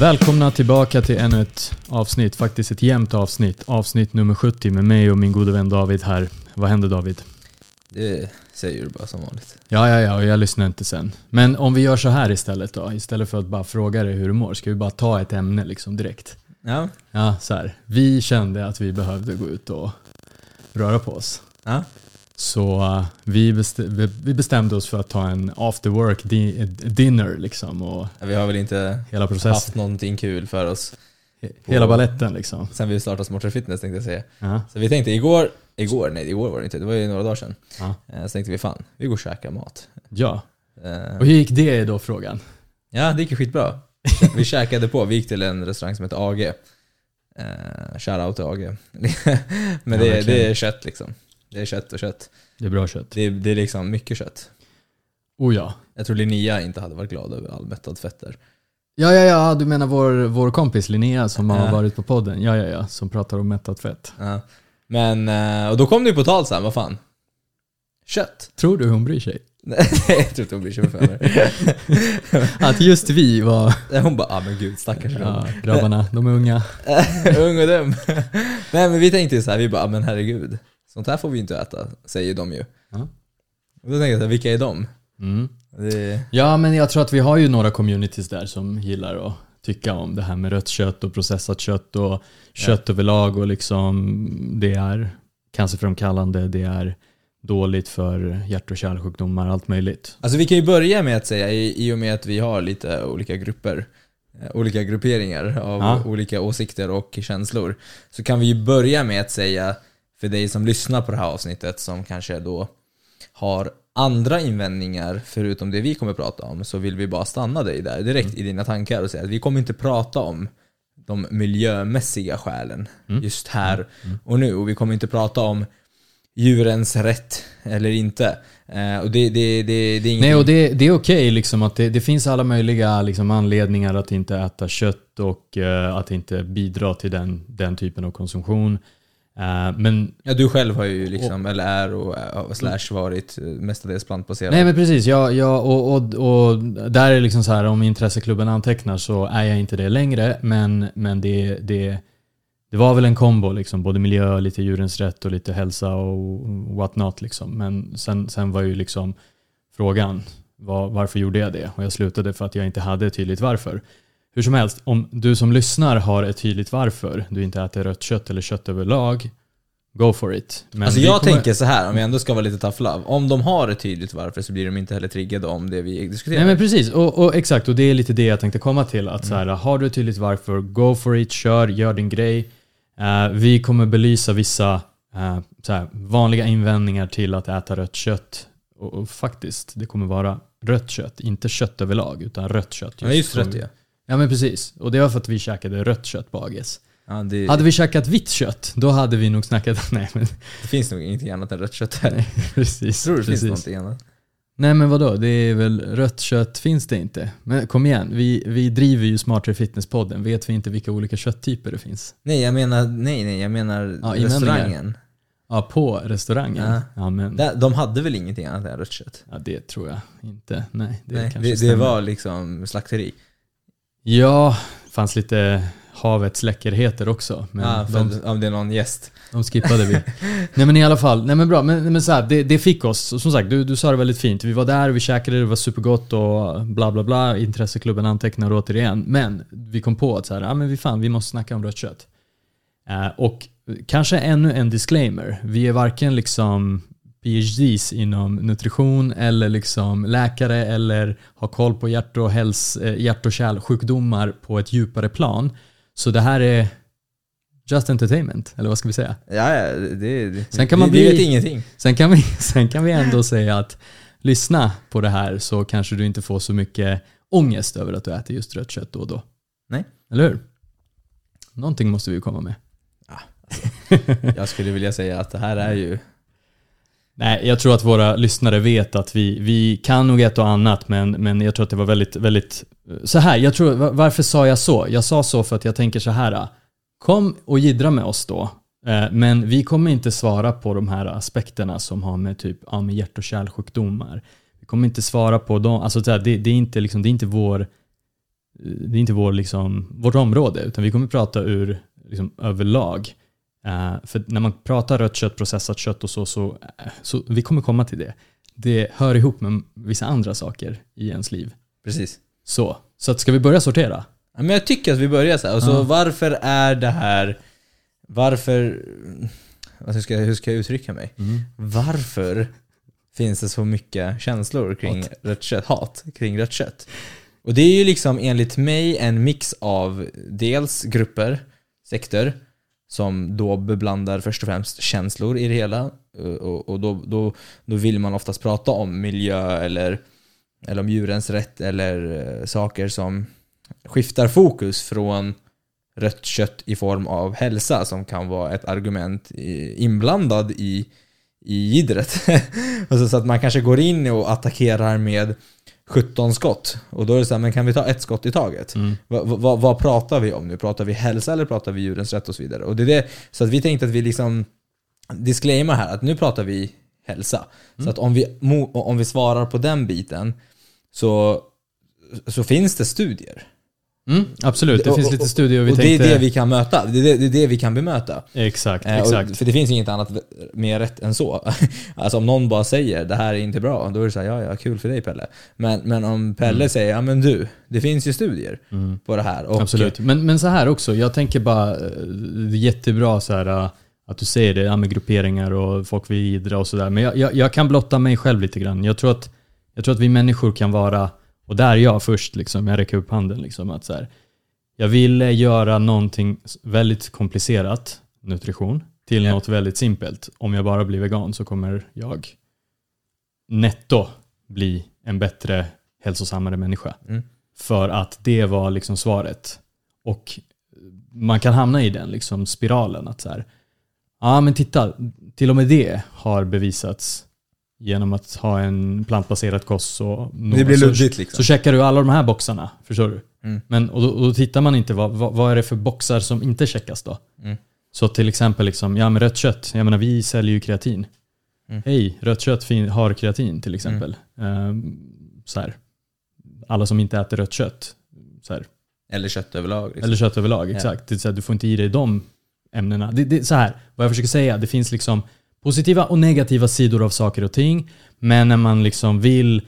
Välkomna tillbaka till ännu ett avsnitt, faktiskt ett jämnt avsnitt. Avsnitt nummer 70 med mig och min gode vän David här. Vad händer David? Det säger du bara som vanligt. Ja, ja, ja, och jag lyssnar inte sen. Men om vi gör så här istället då, istället för att bara fråga dig hur du mår, ska vi bara ta ett ämne liksom direkt? Ja. Ja, så här. Vi kände att vi behövde gå ut och röra på oss. ja. Så uh, vi, best- vi bestämde oss för att ta en after work di- dinner liksom och Vi har väl inte hela processen, haft någonting kul för oss hela balletten liksom. sen vi startade Smartare Fitness tänkte jag säga. Ja, Så vi tänkte igår, igår, nej igår var det inte, det var ju några dagar sedan. ja. Eh, Så tänkte vi fan, vi går och käkar mat. ja. Eh, Och hur gick det då frågan? Ja, det gick ju skitbra. Vi käkade på, vi gick till en restaurang som heter AG. Uh, Shoutout till AG. Men det, det är kött liksom. Det är kött och kött. Det är bra kött. Det är, det är liksom mycket kött. Oh ja. Jag tror Linnea inte hade varit glad över all mättad fett där. Ja, ja, ja, du menar vår, vår kompis Linnea som har Ja. varit på podden? Ja, ja, ja, som pratar om mättat fett. Ja. Men, eh, och då kom det ju på tal sen, vad fan? Kött? Tror du hon bryr sig? Nej, jag tror inte hon för mig. Att just vi var, Hon bara, ah men gud stackars ja, grabbarna, de är unga. Ung och dum. Nej men vi tänkte ju så här, vi bara, ah, men herregud. Sånt här får vi inte äta, säger de ju. Ja. Och då tänkte jag, vilka är de? Mm. Det, Ja, men jag tror att vi har ju några communities där som gillar att tycka om det här med rött kött och processat kött och kött överlag och liksom det är cancerframkallande, det är dåligt för hjärt och kärlsjukdomar, allt möjligt. alltså vi kan ju börja med att säga, i, i och med att vi har lite olika grupper, eh, olika grupperingar av Ja. olika åsikter och känslor, så kan vi ju börja med att säga, för dig som lyssnar på det här avsnittet som kanske då har andra invändningar förutom det vi kommer prata om, så vill vi bara stanna dig där direkt i dina tankar och säga att vi kommer inte prata om de miljömässiga skälen just här och nu. Och vi kommer inte prata om djurens rätt eller inte. Eh, och det, det, det, det är ingenting... Nej, och det, det är okej liksom att det, det finns alla möjliga liksom anledningar att inte äta kött och eh, att inte bidra till den, den typen av konsumtion. Eh, men Ja, du själv har ju liksom, eller är och, och slash varit eh, mestadels plantbaserad. Nej men precis, ja, ja, och, och, och där är liksom så här om intresseklubben antecknar så är jag inte det längre men, men det, det, det var väl en kombo liksom, både miljö, lite djurens rätt och lite hälsa och what not liksom. Men sen, sen var ju liksom frågan var, varför gjorde jag det? Och jag slutade för att jag inte hade tydligt varför. Hur som helst, om du som lyssnar har ett tydligt varför du inte äter rött kött eller kött överlag, go for it. Men alltså jag kommer- tänker så här om vi ändå ska vara lite tough love. Om de har ett tydligt varför så blir de inte heller triggade om det vi diskuterar. Nej men precis, och, och exakt, och det är lite det jag tänkte komma till. Att så här, har du tydligt varför, go for it, kör, gör din grej. Eh, vi kommer belysa vissa eh, så här, vanliga invändningar till att äta rött kött. Och, och faktiskt, det kommer vara rött kött, inte kött överlag, utan rött kött. ja, just rätt ja. Ja men precis, och det var för att vi käkade rött kött på AGS. ja det, Hade vi käkat vitt kött, då hade vi nog snackat... Nej men det finns nog ingenting annat än rött kött här. nej, precis. Tror du det precis. finns någonting annat? Nej men vadå, det är väl rött kött finns det inte. Men kom igen, vi, vi driver ju Smartare Fitness-podden. Vet vi inte vilka olika kötttyper det finns? Nej jag menar, nej nej jag menar Ja, restaurangen. Ja, på restaurangen? Ja. Ja, men De hade väl ingenting annat än rött kött? ja, det tror jag inte. Nej, det nej, det, det var liksom slakteri. Ja, fanns lite havets läckerheter också. Men för de, om det är någon gäst. de skippade vi. nej men i alla fall, nej men bra. Men, men så här, det, det fick oss, som sagt, du, du sa det väldigt fint. Vi var där, vi käkade, det var supergott och bla bla bla. Intresseklubben antecknar återigen. Men vi kom på att så här, ja men vi fan, vi måste snacka om rött kött. Eh, och kanske ännu en disclaimer. Vi är varken liksom PhDs inom nutrition eller liksom läkare eller har koll på hjärt och, häls, eh, hjärt och kärlsjukdomar på ett djupare plan. Så det här är just entertainment, eller vad ska vi säga? Ja, ja det, det, Sen kan vi, man vi bli- vet ingenting. Sen kan vi, sen kan vi ändå säga att lyssna på det här så kanske du inte får så mycket ångest över att du äter just rött kött då och då. Nej. Eller hur? Någonting måste vi ju komma med. Jag skulle vilja säga att det här är ju... Nej, jag tror att våra lyssnare vet att vi, vi kan nog ett och annat, men, men jag tror att det var väldigt, väldigt... Eh, så här, jag tror, varför sa jag så? Jag sa så för att jag tänker så här. Eh, kom och jiddra med oss då. Eh, men vi kommer inte svara på de här aspekterna som har med typ ja, med hjärt och kärlsjukdomar. Vi kommer inte svara på dem. Alltså det, det, är inte liksom, det är inte vår det är inte vår, liksom, vårt område, utan vi kommer prata ur liksom, överlag. Eh, för när man pratar rött kött, processat kött och så, så, eh, så, vi kommer komma till det. Det hör ihop med vissa andra saker i ens liv. Precis. Så, så att ska vi börja sortera? Ja, men jag tycker att vi börjar så här. Och så Ja. varför är det här... Varför... Vad ska jag, hur ska jag uttrycka mig? Varför finns det så mycket känslor kring Hat. rött kött? Hat kring rött kött. Och det är ju liksom enligt mig en mix av dels grupper, sekter, som då beblandar först och främst känslor i det hela. Eh, och, och då, då, då vill man oftast prata om miljö eller, eller om djurens rätt eller eh, saker som skiftar fokus från rött kött i form av hälsa som kan vara ett argument inblandad i, i jiddret. alltså så att man kanske går in och attackerar med 17 skott. Och då är det så här, men kan vi ta ett skott i taget? Mm. Vad, vad, vad pratar vi om nu? Pratar vi hälsa eller pratar vi djurens rätt och så vidare? Och det är det, så att vi tänkte att vi liksom disclaimar här att nu pratar vi hälsa. Så att om vi, om vi svarar på den biten så, så finns det studier. Mm, absolut, det Och- finns lite studier och vi och tänkte... det är det vi kan möta. Det är det, det, är det vi kan bemöta. Exakt, Eh, exakt. Och, för det finns inget annat mer rätt än så. alltså om någon bara säger det här är inte bra, då är det så här, ja ja, kul för dig Pelle. Men, men om Pelle säger, ja men du, det finns ju studier Mm. på det här. Och, Absolut. Men, men så här också, jag tänker bara, eh, det är jättebra så här, eh, att du säger det, ja, med grupperingar och folk vill idra och sådär. Men jag, jag, jag kan blotta mig själv lite grann. Jag tror att, jag tror att vi människor kan vara, och där är jag först, liksom, jag räcker upp handen. Liksom, att så här, jag ville göra någonting väldigt komplicerat, nutrition, till Ja. något väldigt simpelt. Om jag bara blir vegan så kommer jag netto bli en bättre, hälsosammare människa. Mm. För att det var liksom svaret. Och man kan hamna i den liksom spiralen att så här, ja men titta, till och med det har bevisats genom att ha en plantbaserad kost. Så, det blir så, liksom. så checkar du alla de här boxarna, förstår du? Mm. Men, och, då, och då tittar man inte, vad, vad, vad är det för boxar som inte checkas då? Mm. Så till exempel, liksom, ja med rött kött, jag menar vi säljer ju kreatin. Mm. Hej, rött kött har kreatin till exempel. Ehm, så här. Alla som inte äter rött kött, så här. Eller kött överlag. Liksom. eller kött överlag, Ja. exakt. Det är så här, du får inte i dig de ämnena. Det, det, så här, vad jag försöker säga, det finns liksom positiva och negativa sidor av saker och ting. Men när man liksom vill,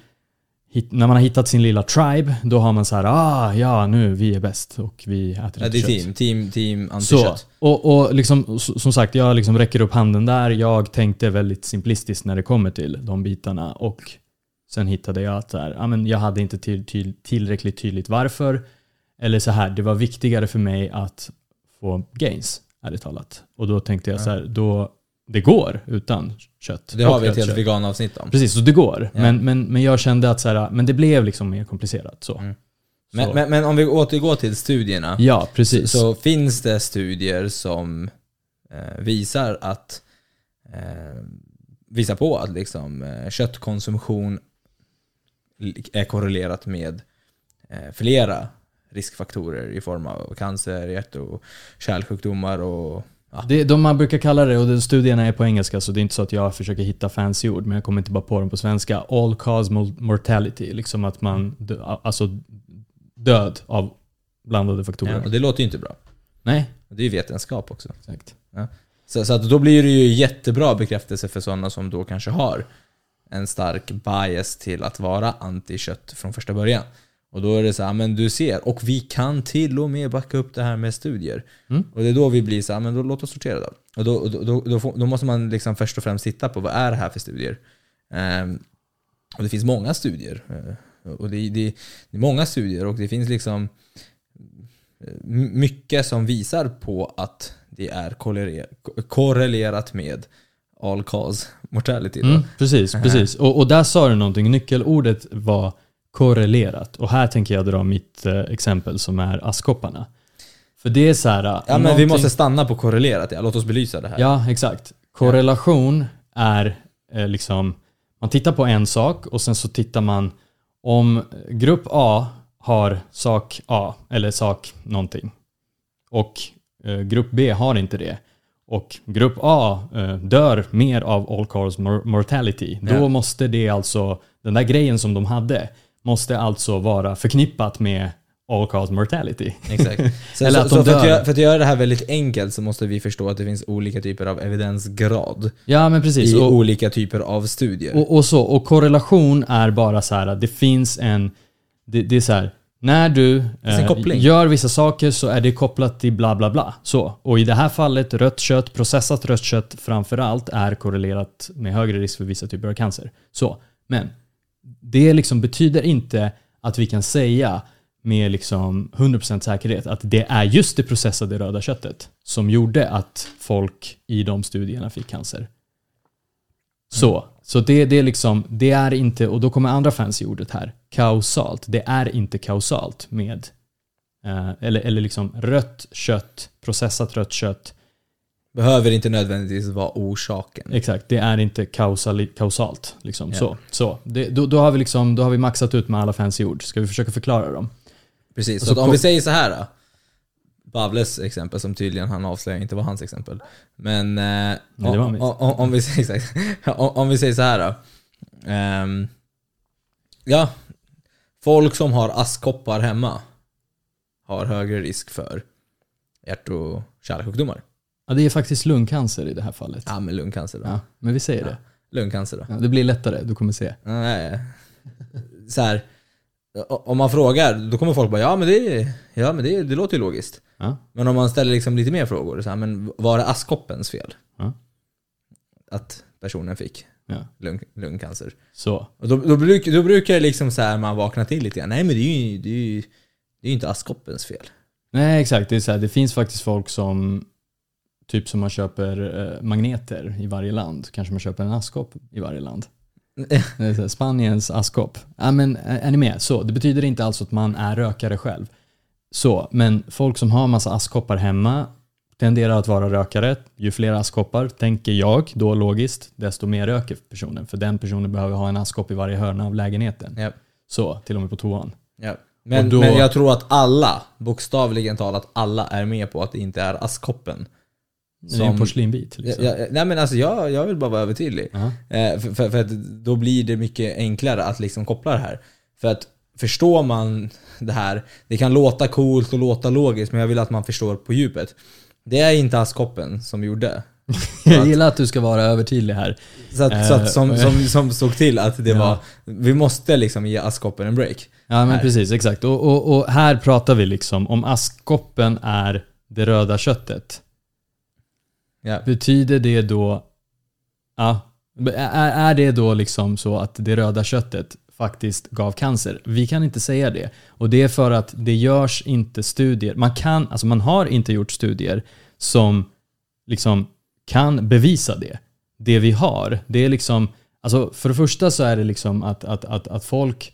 när man har hittat sin lilla tribe, då har man så här, ah ja nu, vi är bäst och vi äter ja, inte det är kött. team, team, team antikött. och, och liksom, som sagt, jag liksom räcker upp handen där. Jag tänkte väldigt simplistiskt när det kommer till de bitarna. Och sen hittade jag att så här, ja, men jag hade inte till, till, tillräckligt tydligt varför. Eller så här, det var viktigare för mig att få gains, ärligt talat. Och då tänkte jag så här, då, det går utan kött. Det har vi ett helt kött. veganavsnitt om. Precis, så det går. Ja. Men, men, men jag kände att så här, men det blev liksom mer komplicerat. Så. Mm. Så. Men, men, men om vi återgår till studierna. ja, precis. Så finns det studier som eh, visar att eh, visar på att liksom, eh, köttkonsumtion är korrelerat med eh, flera riskfaktorer i form av cancer, hjärt och kärlsjukdomar och ja, Det, de man brukar kalla det, och studierna är på engelska så det är inte så att jag försöker hitta fancy ord, men jag kommer inte bara på dem på svenska. All cause mortality, liksom att man, dö, alltså död av blandade faktorer. ja, och det låter ju inte bra. Nej, Det är ju vetenskap också. exakt. Så, så att då blir det ju jättebra bekräftelse för sådana som då kanske har en stark bias till att vara anti-kött från första början. Och då är det så här, men du ser, och vi kan till och med backa upp det här med studier. Mm. Och det är då vi blir så här, men då låt oss sortera då. Och då, då, då, då, får, då måste man liksom först och främst titta på vad är det här för studier? Ehm, och det finns många studier. Eh, och det, det, det är många studier och det finns liksom eh, mycket som visar på att det är korrelerat, med all cause mortality. Mm, precis, precis. Och, och där sa du någonting, nyckelordet var korrelerat. Och här tänker jag dra mitt eh, exempel som är askkopparna. För det är så här... Ja men vi någonting- måste stanna på korrelerat, ja. låt oss belysa det här. Ja, exakt. Korrelation är eh, liksom, man tittar på en sak och sen så tittar man om grupp A har sak A eller sak någonting och eh, grupp B har inte det och grupp A eh, dör mer av all cause mor- mortality, då Ja. måste det alltså, den där grejen som de hade, måste alltså vara förknippat med all cause mortality. Exakt. Så, Eller att så de för, att dör. göra, för att göra det här väldigt enkelt så måste vi förstå att det finns olika typer av evidensgrad Ja men precis. i Och, olika typer av studier. och, och så. Och korrelation är bara så här att det finns en... Det, det är så här. När du eh, gör vissa saker så är det kopplat till bla bla bla. Så. Och i det här fallet, rött kött, processat rött kött framförallt är korrelerat med högre risk för vissa typer av cancer. Så. Men det liksom betyder inte att vi kan säga med liksom 100% säkerhet att det är just det processade röda köttet som gjorde att folk i de studierna fick cancer. Så, så det, det är liksom, det är inte, och då kommer andra fancy ordet här, kausalt. Det är inte kausalt med, eh, eller, eller liksom rött kött, processat rött kött, Behöver inte nödvändigtvis vara orsaken. exakt, det är inte kausali, kausalt. Liksom. Ja. Så, så. Det, då, då, har vi liksom, då har vi maxat ut med alla fancy ord. Ska vi försöka förklara dem? Precis, så så om vi säger så här då. Bavles exempel som tydligen han avslöjar inte var hans exempel. Men eh, Nej, om, vi, säger- om, om vi säger så här då. Ehm, ja, folk som har askkoppar hemma har högre risk för hjärt och kärlsjukdomar. Ja, det är faktiskt lungcancer i det här fallet. Ja, men lungcancer då. Ja, men vi säger det. Lungcancer då. Ja, det blir lättare, du kommer se. Nej. Så här, om man frågar, då kommer folk bara ja men det, ja, men det, det låter ju logiskt. Ja. Men om man ställer liksom lite mer frågor, så här, men var det askkoppens fel? Ja. Att personen fick Ja. lung, lungcancer. Så. Och då, då, bruk, då brukar det liksom så här, man vakna till lite grann. Nej men det är ju, det är ju, det är ju inte askkoppens fel. Nej, exakt. Det, är så här, det finns faktiskt folk som Typ som man köper eh, magneter i varje land. Kanske man köper en askkopp i varje land. Spaniens askkopp. Ja, men eh, är ni med? Så, det betyder inte alls att man är rökare själv. Så, men folk som har massa askkoppar hemma tenderar att vara rökare. Ju fler askkoppar, tänker jag, då logiskt, desto mer röker personen. För den personen behöver ha en askkopp i varje hörna av lägenheten. Ja. Så, till och med på toan. Ja. Men, då- men jag tror att alla, bokstavligen talat alla, är med på att det inte är askkoppen. Det är en Som- porslinbit. Liksom. Ja, ja, nej men alltså jag, jag vill bara vara övertydlig. Ja. Eh, för, för, för att då blir det mycket enklare att liksom koppla det här. För att förstår man det här, det kan låta coolt och låta logiskt men jag vill att man förstår på djupet. Det är inte askkoppen som gjorde. Jag gillar att du ska vara övertydlig här. Så att, så Eh, att som, som, som såg till att det Ja. var, vi måste liksom ge askkoppen en break. Ja men Här. precis, exakt. Och, och, och här pratar vi liksom om askkoppen är det röda köttet. Ja. Betyder det då, ja, är, är det då liksom så att det röda köttet faktiskt gav cancer? Vi kan inte säga det. Och det är för att det görs inte studier. Man kan, alltså man har inte gjort studier som liksom kan bevisa det. Det vi har, det är liksom, alltså för det första så är det liksom att, att, att, att folk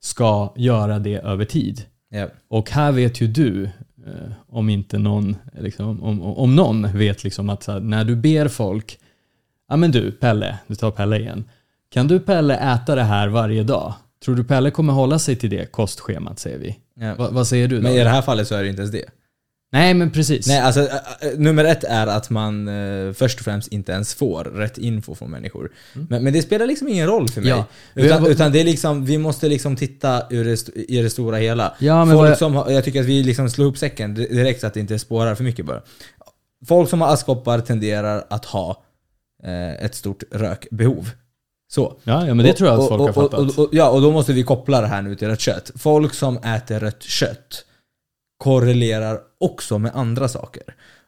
ska göra det över tid. Ja. Och här vet ju du, om inte någon, liksom, om, om, någon vet liksom att här, när du ber folk, ja men du Pelle, du tar Pelle igen. Kan du Pelle äta det här varje dag? Tror du Pelle kommer hålla sig till det kostschemat säger vi? Ja. Va, vad säger du då? Men i det här fallet så är det inte ens det. Nej men precis. Nej, alltså nummer ett är att man eh, först och främst inte ens får rätt info från människor. Men, men det spelar liksom ingen roll för mig. Ja. Utan, utan det är liksom, vi måste liksom titta det, i det stora hela. Ja, men Folk jag- som jag tycker att vi liksom slår upp säcken di- direkt så att det inte spårar för mycket bara. Folk som har askkoppar tenderar att ha eh, ett stort rökbehov. Så. Ja, ja men det Och- tror jag att och- folk och, har fattat. Och, och, ja, och då måste vi koppla det här nu till rött kött. Folk som äter rött kött korrelerar också med andra saker.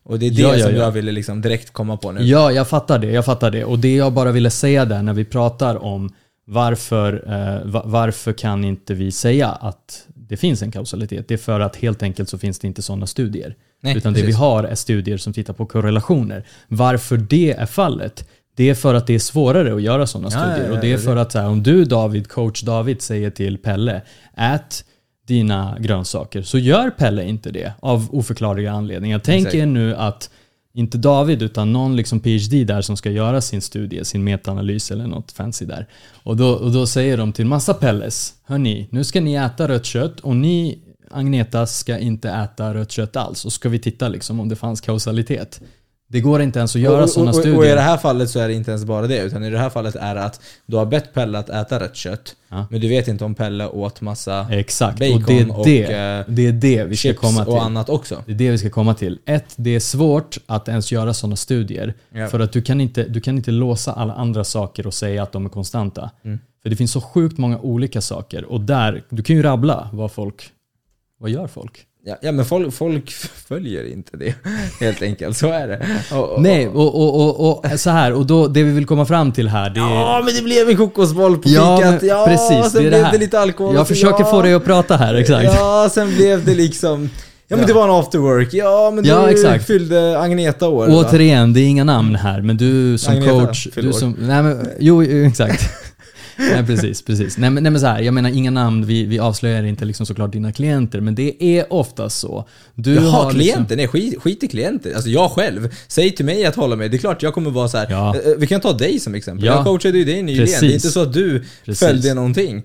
Och det är det Ja, ja, som ja. jag ville liksom direkt komma på nu. Ja, jag fattar det. Jag fattar det. Och det jag bara ville säga där när vi pratar om varför, eh, va- varför kan inte vi säga att det finns en kausalitet? Det är för att helt enkelt så finns det inte sådana studier. Nej, Utan det vi precis. har är studier som tittar på korrelationer. Varför det är fallet, det är för att det är svårare att göra sådana Ja, studier. ja, ja, och det är för att här, om du David, coach David, säger till Pelle, ät dina grönsaker, så gör Pelle inte det av oförklarliga anledningar. Tänk Exakt. er nu att inte David utan någon liksom PhD där som ska göra sin studie, sin metaanalys eller något fancy där. Och då, och då säger de till massa Pelles, hörni, nu ska ni äta rött kött och ni Agnetas ska inte äta rött kött alls. Och ska vi titta liksom om det fanns kausalitet. Det går inte ens att göra och, sådana och, och, studier. och i det här fallet så är det inte ens bara det, utan i det här fallet är det att du har bett Pelle att äta rött kött, Ja. men du vet inte om Pelle åt massa Exakt, bacon och det är och, det, eh, det, är det vi ska komma till. och annat också. Det är det vi ska komma till. Ett, det är svårt att ens göra sådana studier. Ja. För att du kan, inte, du kan inte låsa alla andra saker och säga att de är konstanta. Mm. För det finns så sjukt många olika saker. Och där, du kan ju rabbla vad folk, vad gör folk? Ja, ja men folk, folk följer inte det, helt enkelt. Så är det. Och, och, Nej, och, och, och, och så här, och då, det vi vill komma fram till här, det är... Ja, men det blev en kokosboll på Ja, fikat. men Ja, precis, sen det är det blev här. det lite alkohol. Jag försöker ja, få dig att prata här, exakt. Ja, sen blev det liksom... Ja men Ja. det var en after work. Ja men du Ja, exakt. fyllde Agneta år. va? Återigen, det är inga namn här, men du som Agneta coach... Du som, nej men, jo, exakt. nej precis, precis. Nej men, nej men så här, jag menar inga namn, vi, vi avslöjar inte liksom såklart dina klienter, men det är oftast så. Du Jaha, har liksom- klienter? Nej, skit, skit i klienter. Alltså jag själv. Säg till mig att hålla mig. Det är klart jag kommer vara så här. Ja. eh, Vi kan ta dig som exempel. Ja. Jag coachade ju dig nyligen. Precis. Det är inte så att du Precis. följde någonting.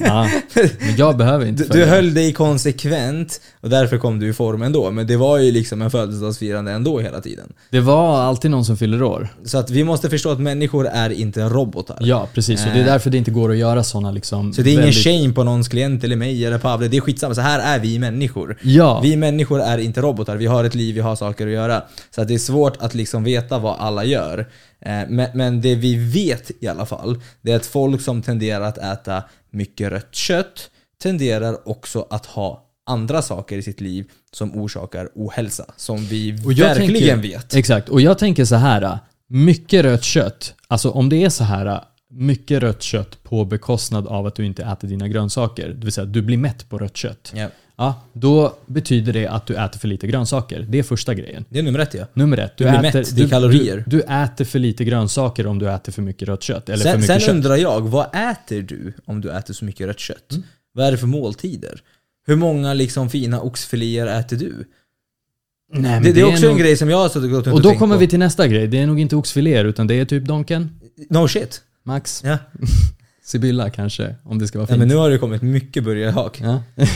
Ja, men jag behöver inte Du, du följa. höll dig konsekvent och därför kom du i form ändå. Men det var ju liksom en födelsedagsfirande ändå hela tiden. Det var alltid någon som fyller år. Så att vi måste förstå att människor är inte robotar. Ja, precis. Och det är därför det inte går att göra sådana liksom... Så det är ingen väldigt- shame på någons klient eller mig eller Pavle. Det är skitsamma. Så här är vi människor. Ja, Vi människor är inte robotar, vi har ett liv, vi har saker att göra. Så att det är svårt att liksom veta vad alla gör. Eh, Men, men det vi vet i alla fall, det är att folk som tenderar att äta mycket rött kött tenderar också att ha andra saker i sitt liv som orsakar ohälsa. Som vi verkligen tänker, vet. Exakt, och jag tänker så här. Mycket rött kött, alltså om det är så här mycket rött kött på bekostnad av att du inte äter dina grönsaker, det vill säga att du blir mätt på rött kött. Ja. Ja, då betyder det att du äter för lite grönsaker. Det är första grejen. Det är nummer ett ja. Nummer ett, du, Du blir äter, mätt, det är kalorier. Du, du äter för lite grönsaker om du äter för mycket rött kött. Eller för Sen, mycket sen kött. undrar jag, vad äter du om du äter så mycket rött kött? Mm. Vad är det för måltider? Hur många liksom fina oxfiléer äter du? Nej, Det, det är också nog- en grej som jag har suttit och gått runt Och då tänkt kommer på. vi till nästa grej. Det är nog inte oxfiléer utan det är typ Donken, No shit. Max, Ja. Sibylla kanske, om det ska vara ja fint. men nu har det kommit mycket burgarhak. Ja.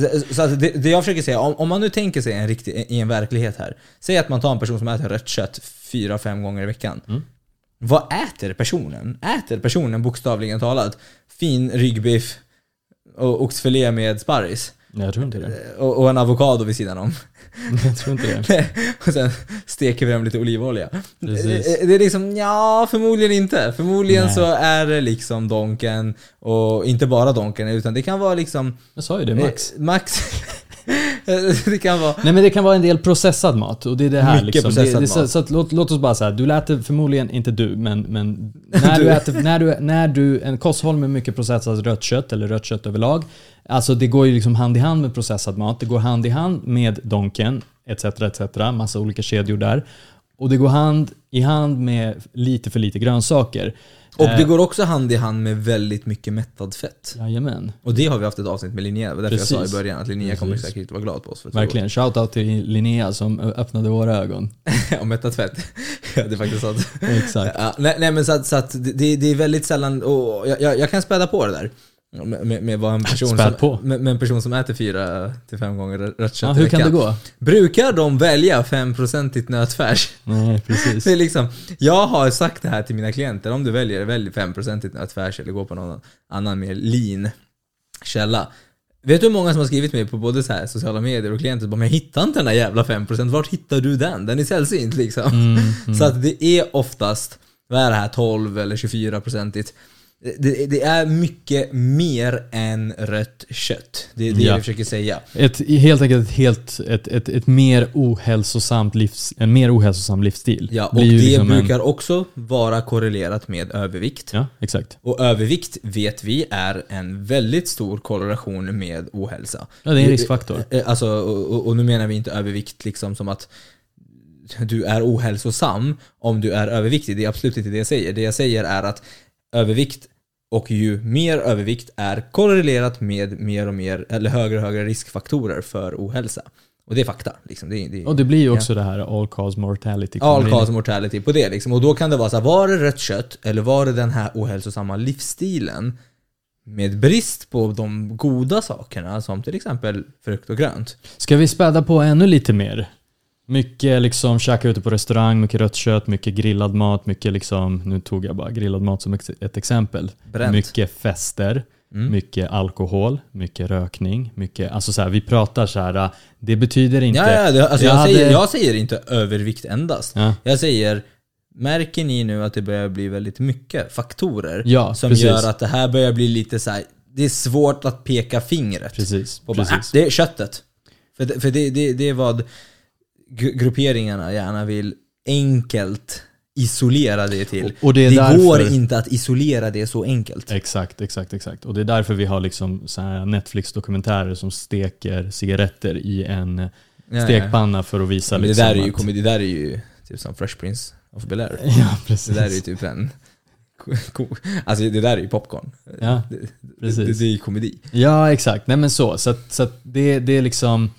Så- Så att det, det jag försöker säga, om, om man nu tänker sig en riktig, i en verklighet här. Säg att man tar en person som äter rött kött fyra, fem gånger i veckan. Mm. Vad äter personen? Äter personen bokstavligen talat fin ryggbiff och oxfilé med sparris? Jag tror inte det. Och, och en avokado vid sidan om. Jag tror inte det. och sen steker vi dem lite olivolja. Precis. Det, det är liksom, ja förmodligen inte. Förmodligen Nej. så är det liksom Donken, och inte bara Donken, utan det kan vara liksom Jag sa ju det, Max. Eh, Max. det kan vara... Nej men det kan vara en del processad mat och det är det här Mycket liksom. processad det, det, så, mat. så att, låt, låt oss bara säga, du äter förmodligen, inte du, men, men när du Du. äter, när du, när du, en kosthåll med mycket processat rött kött eller rött kött överlag, alltså det går ju liksom hand i hand med processad mat, det går hand i hand med Donken, etc, etc, massa olika kedjor där. Och det går hand i hand med lite för lite grönsaker. Och det Eh, går också hand i hand med väldigt mycket mättad fett. Jajamän. Och det har vi haft ett avsnitt med Linnea, det var därför jag Precis. sa i början att Linnea kommer Precis. säkert inte vara glad på oss. För Verkligen. Shoutout till Linnea som öppnade våra ögon. och mättad fett. ja, det är faktiskt sant. Exakt. Ja, nej, nej men så att, så att det, det är väldigt sällan, och jag, jag, jag kan späda på det där. Med, med, vad en person Späd som. Med, med en person som äter fyra till fem gånger rött kött Ja, hur kan det gå? Brukar de välja 5% nötfärs? Nej, precis. Det är liksom, jag har sagt det här till mina klienter, om du väljer, välj 5% nötfärs eller gå på någon annan mer lean källa. Vet du hur många som har skrivit mig på både så här sociala medier och klienter bara, men jag hittar inte den där jävla 5%, vart hittar du den? Den är sällsynt liksom. Mm, Så att det är oftast, vad är det här, 12 eller 24 procentigt. Det, det är mycket mer än rött kött. Det är det Ja. vi försöker säga. Ett, helt enkelt ett, helt, ett, ett, ett mer ohälsosamt livs, en mer ohälsosam livsstil. Ja, och ju det liksom en- brukar också vara korrelerat med övervikt. Ja, exakt. Och övervikt vet vi är en väldigt stor korrelation med ohälsa. Ja, det är en riskfaktor. Eh, Alltså, och, och- och nu menar vi inte övervikt liksom som att du är ohälsosam om du är överviktig. Det är absolut inte det jag säger. Det jag säger är att övervikt och ju mer övervikt är korrelerat med mer och mer, eller högre och högre riskfaktorer för ohälsa. Och det är fakta. Liksom. Det, det, Och det blir ju också det här all cause mortality. All cause mortality på det liksom. Och då kan det vara så här, var det rött kött eller var det den här ohälsosamma livsstilen med brist på de goda sakerna som till exempel frukt och grönt? Ska vi späda på ännu lite mer? Mycket liksom käka ute på restaurang, mycket rött kött, mycket grillad mat, mycket liksom, nu tog jag bara grillad mat som ett exempel. Bränt. Mycket fester, Mm. mycket alkohol, mycket rökning, mycket, alltså så här, vi pratar så här, det betyder inte... Ja, ja, det, alltså Jag jag, säger, hade- jag säger inte övervikt endast. Ja. Jag säger, märker ni nu att det börjar bli väldigt mycket faktorer Ja, som precis. gör att det här börjar bli lite så här. det är svårt att peka fingret. Precis, bara, precis. "Ah, det är köttet. För, det, för det, det, det är vad grupperingarna gärna vill enkelt isolera det till. Och- det det därför- går inte att isolera det så enkelt. Exakt, exakt, exakt. Och det är därför vi har liksom Netflix-dokumentärer som steker cigaretter i en Ja, ja. stekpanna för att visa Men det, liksom där är ju, att- det där är ju typ som Fresh Prince of Bel-Air. Ja, precis. Det där är ju typ en... Alltså det där är ju popcorn. Ja, det, precis. Det, det är ju komedi. Ja, exakt. Nej men så. Så, att, så att det, det är liksom...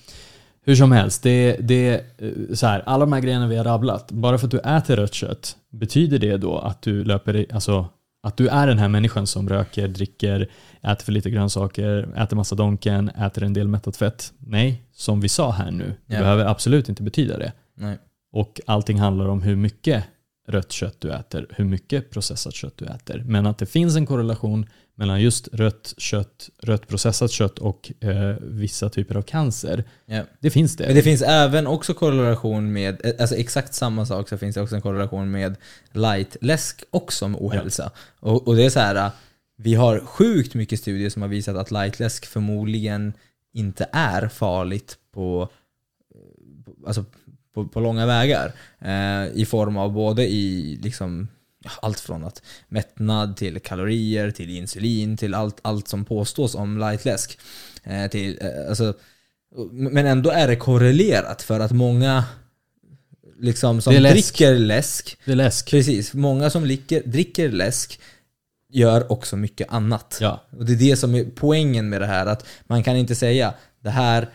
Hur som helst, det, det eh, så här, alla de här grejerna vi har rabblat. Bara för att du äter rött kött, betyder det då att du löper alltså att du är den här människan som röker, dricker, äter för lite grönsaker, äter massa donken, äter en del mättat fett? Nej, som vi sa här nu, det Ja. behöver absolut inte betyda det. Nej. Och allting handlar om hur mycket rött kött du äter, hur mycket processat kött du äter. Men att det finns en korrelation mellan just rött kött, rött processat kött och eh, vissa typer av cancer. Ja. Det finns det. Men det finns även också korrelation med, alltså exakt samma sak så finns det också en korrelation med lightläsk också med ohälsa. Och, och det är så här, vi har sjukt mycket studier som har visat att lightläsk förmodligen inte är farligt på, alltså på, på långa vägar. Eh, I form av både i liksom allt från att mättnad till kalorier, till insulin, till allt, allt som påstås om lightläsk. Eh, till, eh, alltså, men ändå är det korrelerat för att många liksom, som läsk. dricker läsk, det är läsk. precis, många som dricker, dricker läsk gör också mycket annat. Ja, Och det är det som är poängen med det här, att man kan inte säga det här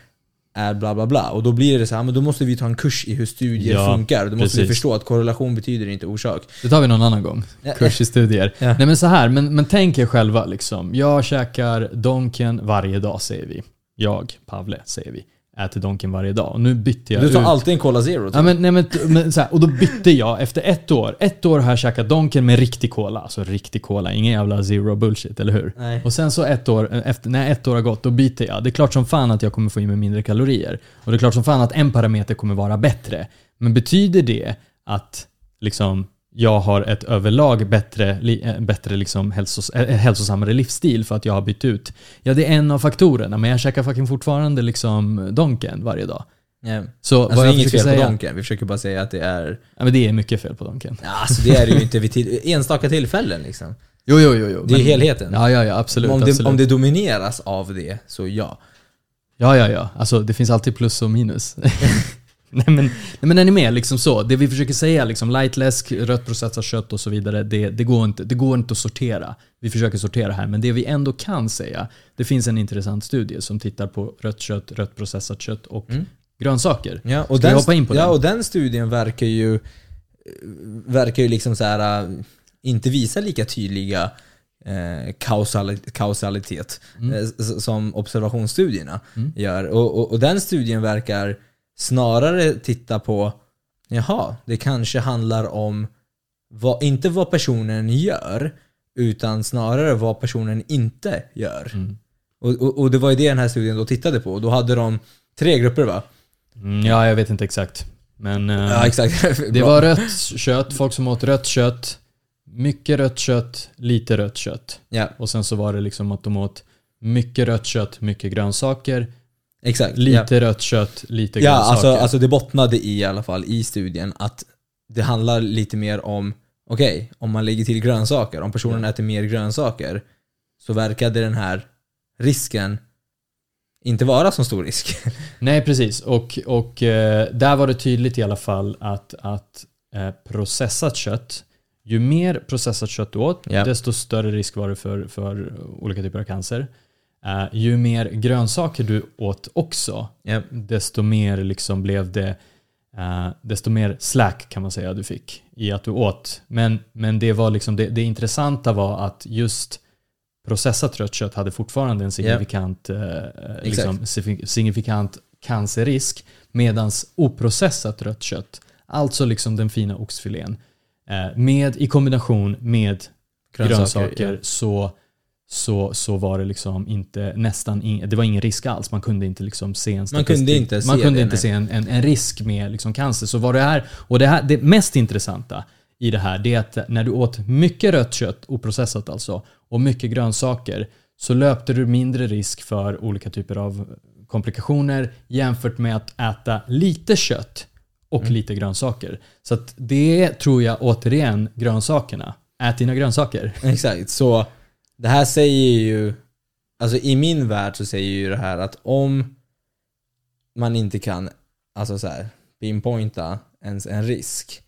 är bla bla bla. Och då blir det så här, men då måste vi ta en kurs i hur studier Ja, funkar. Då måste vi precis. förstå att korrelation betyder inte orsak. det tar vi någon annan gång. Kurs i studier. Ja. Nej men så här, men, men tänk er själva liksom. Jag käkar Donken varje dag säger vi. Jag, Pavle, säger vi. Äter Donken varje dag. Och nu bytte jag Du tar ut. alltid en Cola Zero. typ. Ja, men, nej, men, men, så här, och då bytte jag efter ett år. Ett år har jag käkat Donken med riktig cola. Alltså riktig cola, ingen jävla zero bullshit, eller hur? Nej. Och sen så ett år, efter, när ett år har gått, då byter jag. Det är klart som fan att jag kommer få i mig mindre kalorier. Och det är klart som fan att en parameter kommer vara bättre. Men betyder det att liksom jag har ett överlag bättre, eh, bättre liksom hälsos, eh, hälsosammare livsstil för att jag har bytt ut? Ja, det är en av faktorerna, men jag käkar fucking fortfarande liksom Donken varje dag. Ja. Så Alltså vad det är inget fel på säga... Donken, vi försöker bara säga att det är... Ja, men det är mycket fel på Donken. Ja, alltså det är det ju inte vid till, enstaka tillfällen liksom. Jo, jo, jo. jo. Det är helheten. Ja, ja, ja, absolut. om, det, absolut. om det domineras av det, så ja. Ja, ja, ja. Alltså det finns alltid plus och minus. nej, men, nej men är ni med? Liksom så. Det vi försöker säga, liksom lightläsk, rött processat kött och så vidare, det, det, går inte, det går inte att sortera. Vi försöker sortera här, men det vi ändå kan säga, det finns en intressant studie som tittar på rött kött, rött processat kött och Mm. grönsaker. Ja, och Ska vi den, hoppa in på ja, den? och den studien verkar ju verkar ju liksom så här äh, inte visa lika tydliga eh, kausali- kausalitet eh, s- som observationsstudierna Mm. gör. Och, och, och den studien verkar snarare titta på, jaha, det kanske handlar om vad, inte vad personen gör, utan snarare vad personen inte gör. Mm. Och, och, och det var ju det den här studien då tittade på. Då hade de tre grupper va? Mm, ja, jag vet inte exakt. Men eh, Ja, exakt. det var rött kött, folk som åt rött kött, mycket rött kött, lite rött kött. Ja, Och sen så var det liksom att de åt mycket rött kött, mycket grönsaker. Exakt. Lite rött kött, lite ja, grönsaker. alltså, alltså det bottnade i i alla fall i studien att det handlar lite mer om, okej, om man lägger till grönsaker, om personen äter mer grönsaker, så verkade den här risken inte vara så stor risk. Nej, precis. Och, och eh, där var det tydligt i alla fall att, att eh, processat kött, ju mer processat kött du åt, Ja. desto större risk var det för, för olika typer av cancer. Eh, ju mer grönsaker du åt också, Ja. desto mer liksom blev det eh, desto mer slack kan man säga du fick i att du åt. Men, men det, var liksom, det, det intressanta var att just processat rött kött hade fortfarande en signifikant, eh, liksom, signifikant cancerrisk. Medans oprocessat rött kött, alltså liksom den fina oxfilén, eh, med, i kombination med Grönsaker, grönsaker, ja. så, så, så var det liksom inte nästan ing, det var ingen risk alls. Man kunde inte liksom se en Man kunde inte se Man kunde det, inte nej. se en, en, en risk med liksom cancer. Så vad det är, och det, här, det mest intressanta i det här det är att när du åt mycket rött kött, oprocessat alltså, och mycket grönsaker så löpte du mindre risk för olika typer av komplikationer jämfört med att äta lite kött och Mm. lite grönsaker. Så att det tror jag återigen grönsakerna. Ät dina grönsaker. Exakt, så det här säger ju, alltså i min värld så säger ju det här att om man inte kan, alltså så här, pinpointa ens en risk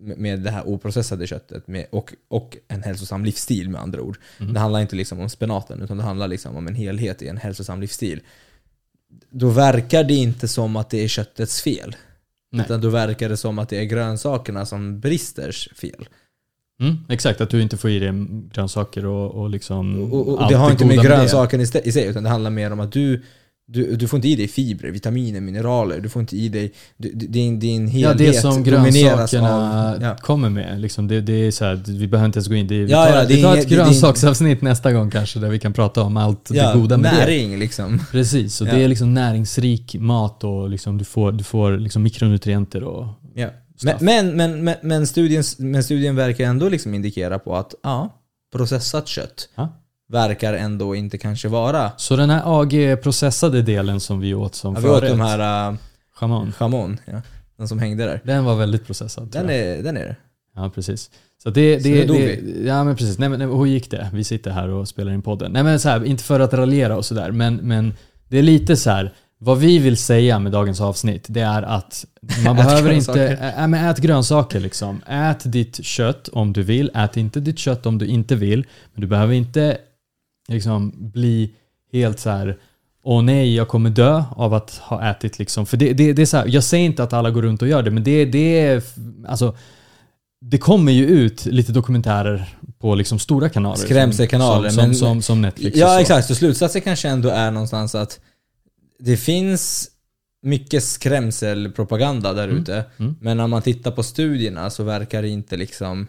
med- det här oprocessade köttet med, och, och en hälsosam livsstil med andra ord. Mm. Det handlar inte liksom om spenaten utan det handlar liksom om en helhet i en hälsosam livsstil. Då verkar det inte som att det är köttets fel. Nej. Utan då verkar det som att det är grönsakerna som bristers fel. Mm, exakt, att du inte får i dig grönsaker och, och liksom Och, och, och det har inte med det. grönsaken i, st- i sig, utan det handlar mer om att du, du, du får inte i dig fibrer, vitaminer, mineraler, du får inte i dig, du, din, din Ja, helhet det som grönsakerna av... Ja. kommer med. Liksom det, det är så här, vi behöver inte ens gå in. Det, vi Ja, tar, ja, det vi tar ett det grönsaksavsnitt nästa gång kanske där vi kan prata om allt Ja, det goda med det. näring liksom. Precis, och Ja. det är liksom näringsrik mat och liksom du får, du får liksom mikronutrienter och Ja. Men, men, men, men, men, studien, men studien verkar ändå liksom indikera på att ja, processat kött Ja. verkar ändå inte kanske vara... Så den här AG-processade delen som vi åt som Ja, vi åt de här uh, chamon, chamon, ja, den som hängde där. den var väldigt processad. Den är, den är det. Ja, precis. Så det, Så det, nu dog det, Ja, men precis. Nej, men, nej, hur gick det? Vi sitter här och spelar in podden. Nej, men så här, inte för att raljera och sådär, men, men det är lite så här. Vad vi vill säga med dagens avsnitt, det är att man behöver inte... grönsaker. Ä, men ät grönsaker liksom. Ät ditt kött om du vill. Ät inte ditt kött om du inte vill. Men du behöver inte liksom bli helt så här. Åh nej, jag kommer dö av att ha ätit liksom. För det, det, det är så här, jag säger inte att alla går runt och gör det, men det, det är... Alltså, det kommer ju ut lite dokumentärer på liksom stora kanaler. Skrämselkanaler, Som, som, som, som Netflix Ja exakt, så slutsatsen kanske ändå är någonstans att det finns mycket skrämselpropaganda där ute. mm. Men när man tittar på studierna så verkar det inte liksom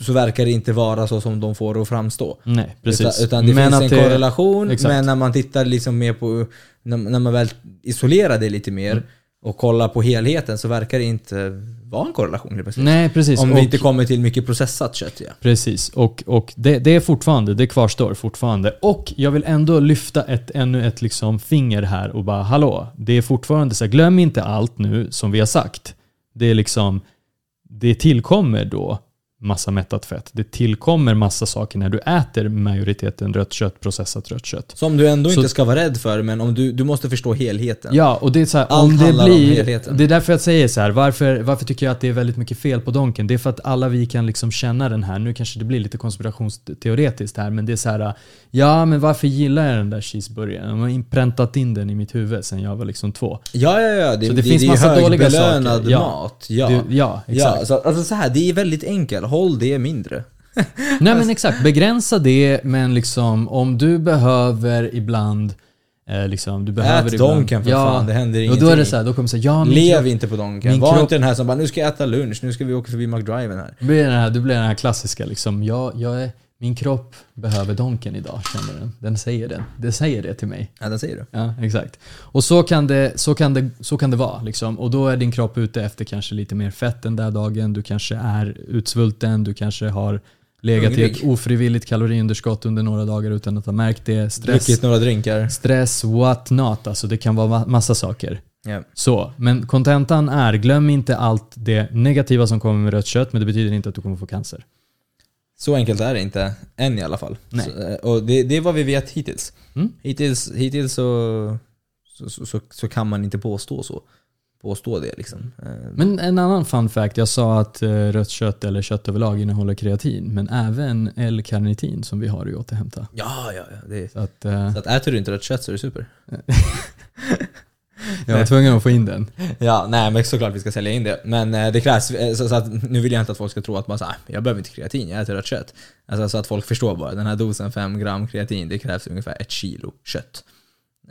så verkar det inte vara så som de får det att framstå. Nej, precis. Utan, utan det Men finns en det- korrelation, exakt. men när man tittar liksom mer på, när, när man väl isolerar det lite mer Mm. Och kollar på helheten så verkar det inte vara en korrelation plötsligt. Nej, precis. Om och, vi inte kommer till mycket processat kött ja. Precis, och, och det, det är fortfarande, det kvarstår fortfarande. Och jag vill ändå lyfta ett, ännu ett liksom finger här och bara hallå, det är fortfarande så här, glöm inte allt nu som vi har sagt. Det är liksom, det tillkommer då massa mättat fett. Det tillkommer massa saker när du äter majoriteten rött kött, processat rött kött. Som du ändå Så- inte ska vara rädd för, men om du, du måste förstå helheten. Ja, och det är så här, Allt om det handlar om blir... helheten. Det är därför jag säger så här, varför, varför tycker jag att det är väldigt mycket fel på Donken? Det är för att alla vi kan liksom känna den här, nu kanske det blir lite konspirationsteoretiskt här, men det är så här, ja men varför gillar jag den där cheeseburgaren? De har inpräntat in den i mitt huvud sen jag var liksom två. Ja, ja, ja. Det, Så det det, finns det är massa dåliga högbelönad saker. Ja. mat. Ja. Det, ja, exakt. ja så, alltså så här, det är väldigt enkelt. Håll det mindre. Nej men exakt, begränsa det, men liksom om du behöver ibland Eh, liksom, du behöver Ät ibland- Donken för fan, det händer Och ingenting. då är det så här, då kommer det säga ja Lev kropp, inte på Donken. Var kropp- inte den här som bara nu ska jag äta lunch, nu ska vi åka förbi McDriven här. Det blir den här, det blir den här klassiska liksom, jag, jag är, min kropp behöver Donken idag, känner den. Den säger det. Det säger det till mig. Ja, det säger du. Ja, exakt. Och så kan det, så kan det, så kan det vara. Liksom. Och då är din kropp ute efter kanske lite mer fett den där dagen. Du kanske är utsvulten, du kanske har legat i ett ofrivilligt kaloriunderskott under några dagar utan att ha märkt det. Stress, Druckit några drinkar. stress what not. Alltså det kan vara ma- massa saker. Ja. Så, men kontentan är, glöm inte allt det negativa som kommer med rött kött, men det betyder inte att du kommer få cancer. Så enkelt är det inte, än i alla fall. Nej. Så, eh, och det, det är vad vi vet hittills. Mm. Hittills, hittills så, så, så, så, kan man inte påstå så. Påstå det liksom. Eh, Men en annan fun fact, jag sa att eh, rött kött eller kött överlag innehåller kreatin, men även L-karnitin som vi har i återhämta. Ja, ja, ja. Det Så att, så att äter du inte rött kött så är det super. jag var tvungen att få in den. Ja, nej men såklart vi ska sälja in det. Men eh, det krävs, eh, så, så att nu vill jag inte att folk ska tro att man säger jag behöver inte kreatin, jag äter rött kött. Alltså så att folk förstår bara, den här dosen 5 gram kreatin, det krävs ungefär ett kilo kött.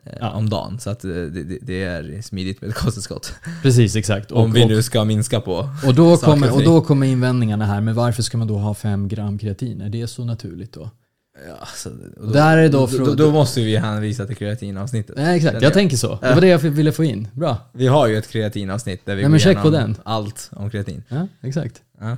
eh, Ja. om dagen. Så att det, det, det är smidigt med ett kosttillskott. Precis, exakt. Om vi och, nu ska minska på. och, då kommer, och och då kommer invändningarna här, men varför ska man då ha 5 gram kreatin? Är det så naturligt då? Ja, så, och Och där är då då, då, då måste vi hänvisa till kreatinavsnittet. Nej, exakt. Jag tänker så. Det var det jag ville få in. Bra. Vi har ju ett kreatinavsnitt där vi Ja, går check på den. allt om kreatin. Ja, exakt. Ja.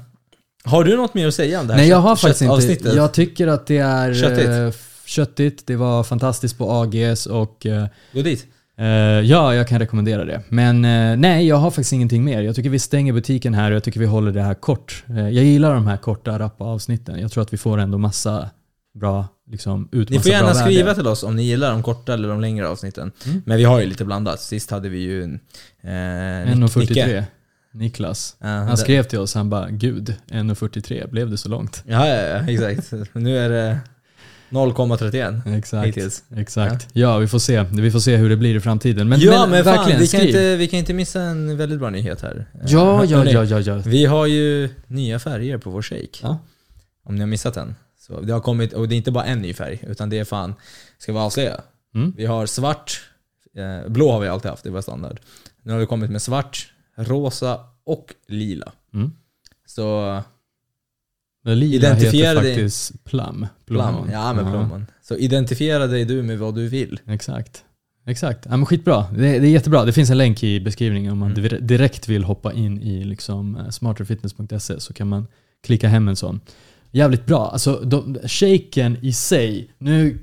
Har du något mer att säga om det här Nej, jag har faktiskt inte. köttavsnittet? Jag tycker att det är Köttigt. eh, köttigt. Det var fantastiskt på AGS och eh, Gå dit. eh, ja, jag kan rekommendera det. Men eh, nej, jag har faktiskt ingenting mer. Jag tycker vi stänger butiken här och jag tycker vi håller det här kort. Eh, jag gillar de här korta, rappa avsnitten. Jag tror att vi får ändå massa bra, liksom, ut Ni får gärna skriva värde. till oss om ni gillar de korta eller de längre avsnitten. Mm. Men vi har ju lite blandat. Sist hade vi ju en, eh, Nick- 1.43. Niklas. Ja, Han skrev till oss, han bara Gud, 1.43, blev det så långt? Ja, ja, ja, exakt. Nu är det 0,31 Exakt. hittills. Exakt. Ja, vi får se. Vi får se hur det blir i framtiden. Men, ja, men, fan, verkligen, vi kan, inte, vi kan inte missa en väldigt bra nyhet här. Ja, Eh, ja, ja, ja, ja. Vi har ju nya färger på vår shake. Ja. Om ni har missat den. Så det har kommit, och det är inte bara en ny färg, utan det är fan, ska vi avslöja? Mm. Vi har svart, eh, blå har vi alltid haft, det var standard. Nu har vi kommit med svart, rosa och lila. Mm. Så Men Lila Identifiera heter dig- faktiskt plum. plum, ja men plommon. Så identifiera dig du med vad du vill. Exakt. Exakt. Ja, men skitbra. Det, det är jättebra. Det finns en länk i beskrivningen om man Mm. dir- direkt vill hoppa in i liksom eh, smarterfitness.se så kan man klicka hem en sån. Jävligt bra. Alltså, de, shaken i sig. Nu,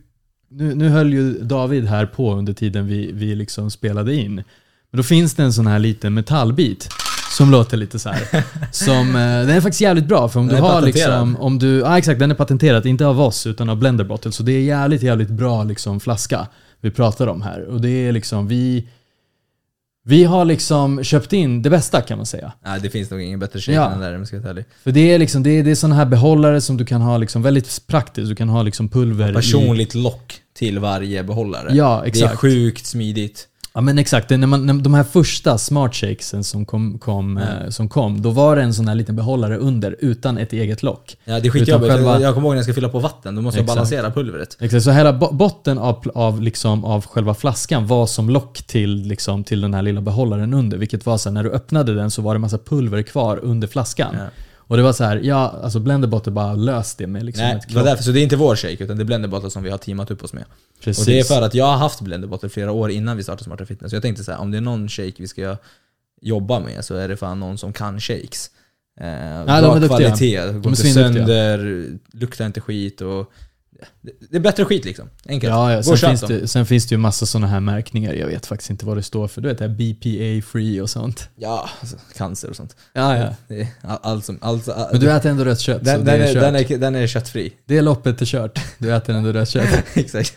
nu, nu höll ju David här på under tiden vi, vi liksom spelade in. Men då finns det en sån här liten metallbit som låter lite så här. Som, eh, den är faktiskt jävligt bra för om Den du har patenterad. liksom, om du, ja exakt den är patenterad, inte av oss utan av Blender Bottle. Så det är jävligt, jävligt bra liksom flaska vi pratar om här. Och det är liksom, vi, vi har liksom köpt in det bästa kan man säga. Nej det finns nog ingen bättre shake Ja. än den där om jag ska. För det är liksom, det är, det är sådana här behållare som du kan ha liksom väldigt praktiskt. Du kan ha liksom pulver i. Personligt lock till varje behållare. Ja, Det är exakt. sjukt smidigt. Ja men exakt, när man, när de här första smart shakesen som kom, kom, eh, som kom, då var det en sån här liten behållare under utan ett eget lock. Ja det är skitjobbigt. Själva- Jag kommer ihåg när jag ska fylla på vatten, då måste jag Exakt. balansera pulvret. Exakt, så hela bo- botten av, av, liksom, av själva flaskan var som lock till, liksom, till den här lilla behållaren under. Vilket var så här, när du öppnade den så var det massa pulver kvar under flaskan. Ja. Och det var så här, ja, alltså Blenderbot bara löst det med liksom Nej, ett det var därför, så det är inte vår shake, utan det är Blenderbottle som vi har teamat upp oss med. Precis. Och det är för att jag har haft Blenderbottle flera år innan vi startade Smarta Fitness. Så jag tänkte så här, om det är någon shake vi ska jobba med så är det fan någon som kan shakes. Eh, de bra är duktiga. kvalitet, går är inte sönder, luktar inte skit och... det- är bättre skit liksom. Enkelt. Ja, ja. Sen, finns det, sen finns det ju massa sådana här märkningar. Jag vet faktiskt inte vad det står för. Du vet det här BPA-free och sånt. Ja, alltså, cancer och sånt. Ja, ja. Det all- som... Allt, all, Men du äter ändå rött kött, den, den, är, är, den, är, den är köttfri. Det loppet är kört. Du äter ändå rött kött. Exakt.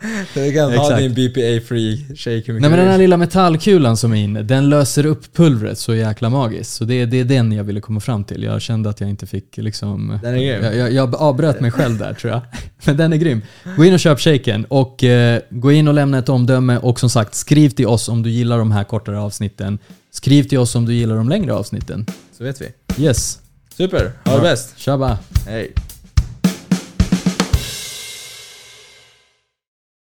Du kan ha Exakt. din BPA-free shake hur mycket Nej men den här lilla metallkulan som är inne, den löser upp pulvret så jäkla magiskt. Så det, det är den jag ville komma fram till. Jag kände att jag inte fick liksom... Den är grym. Jag, jag, jag avbröt mig själv där tror jag. Men den är grym. Gå in och köp shaken och eh, gå in och lämna ett omdöme och som sagt skriv till oss om du gillar de här kortare avsnitten. Skriv till oss om du gillar de längre avsnitten. Så vet vi. Yes. Super, ha det bäst. Tjaba. Hej.